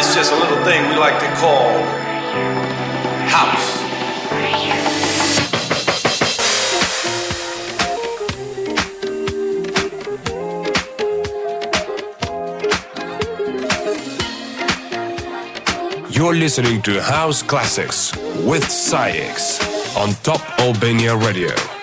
Is just a little thing we like to call house. You're listening to House Classics with SAIX on Top Albania Radio.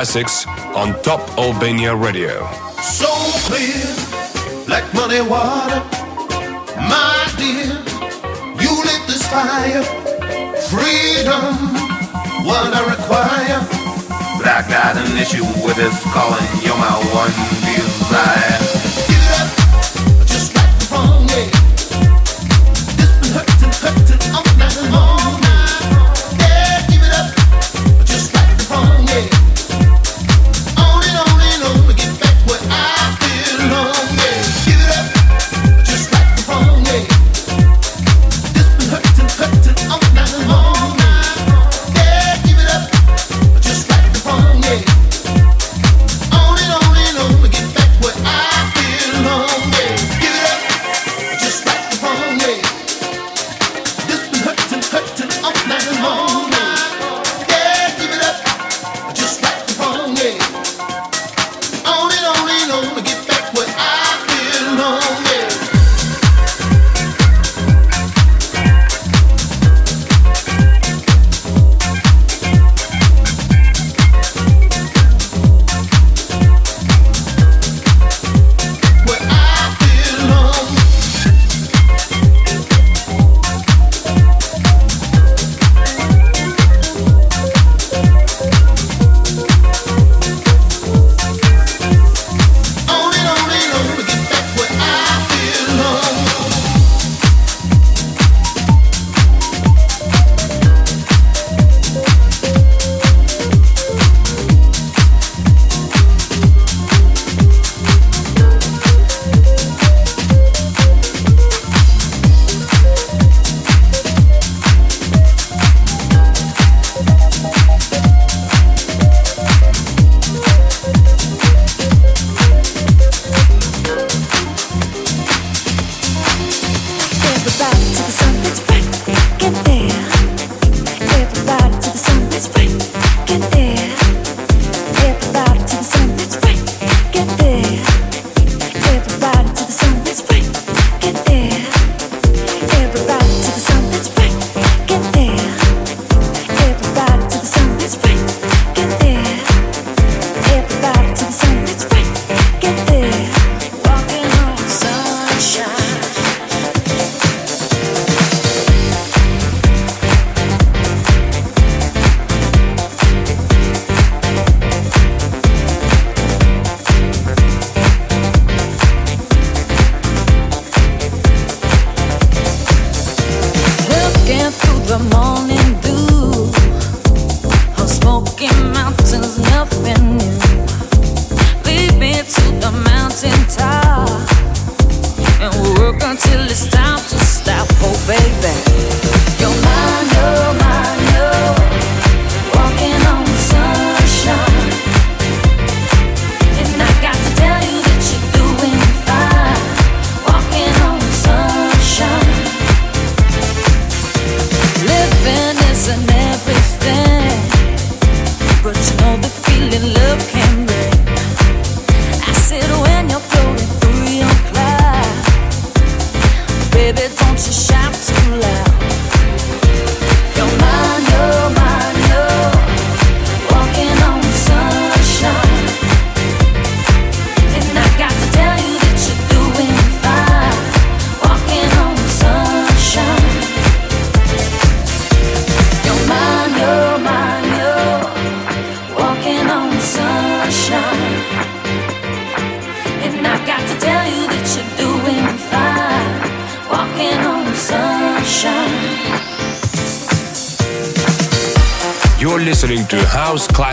Classics on Top Albania Radio. So clear, like money water, my dear, you lit this fire. Freedom, what I require. I got an issue with this calling. You're my one desire.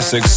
Classics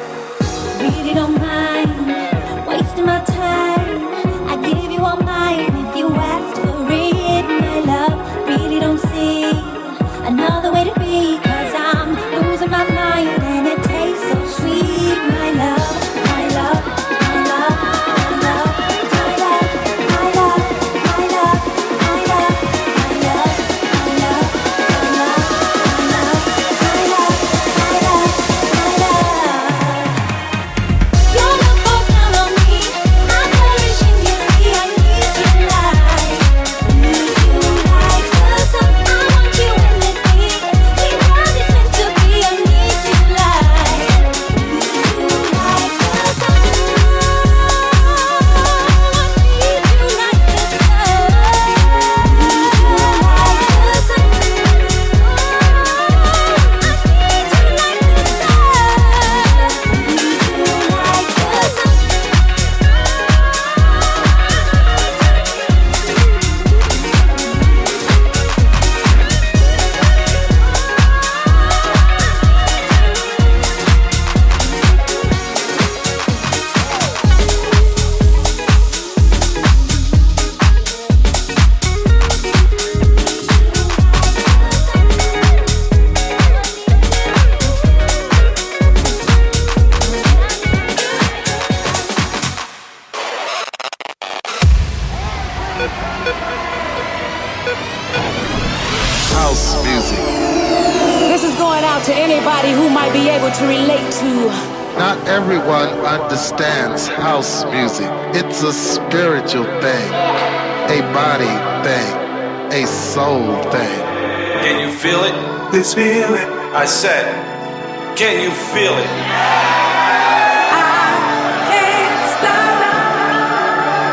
sunset. Can you feel it?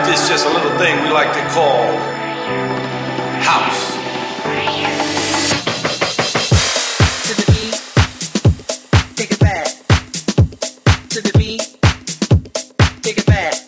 This is just a little thing we like to call house. Take it back.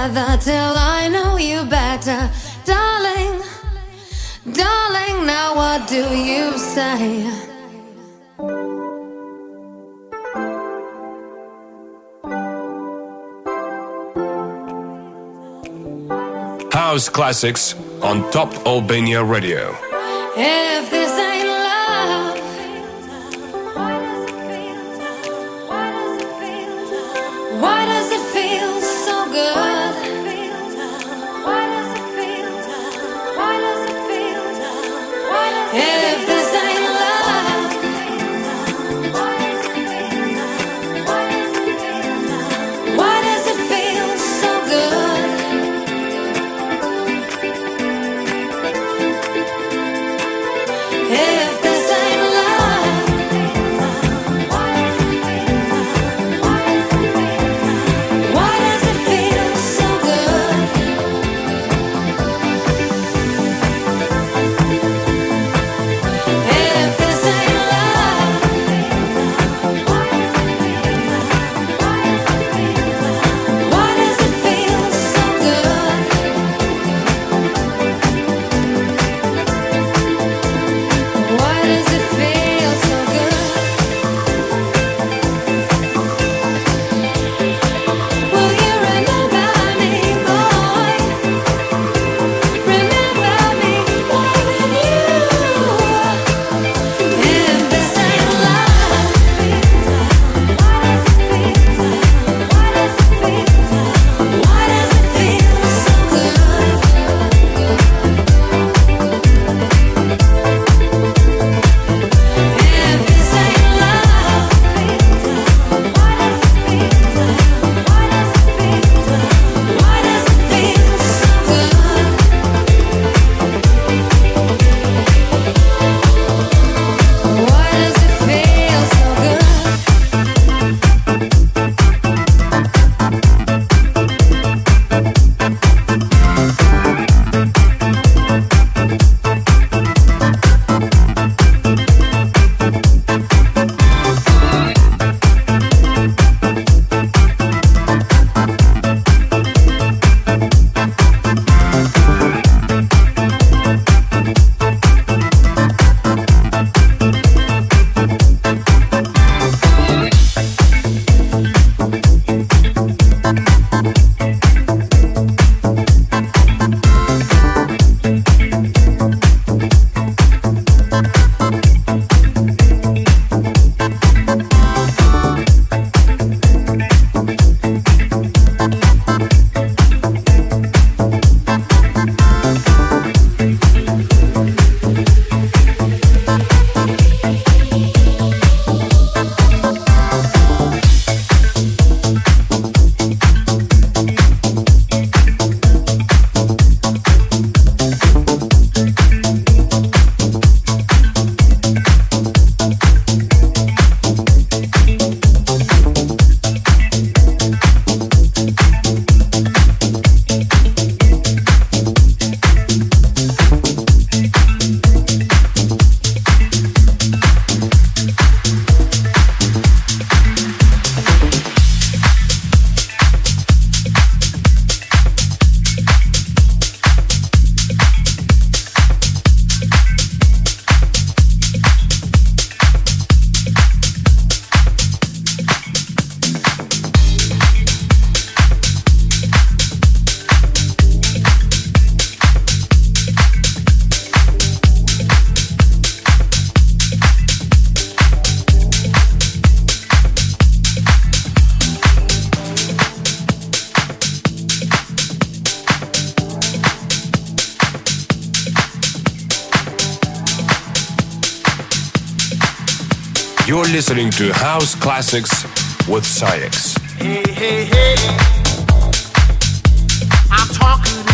together till I know you better. Darling, darling, now what do you say? House Classics on Top Albania Radio. If this You're listening to House Classics with SAIX. Hey, hey, hey. I'm talking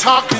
talking.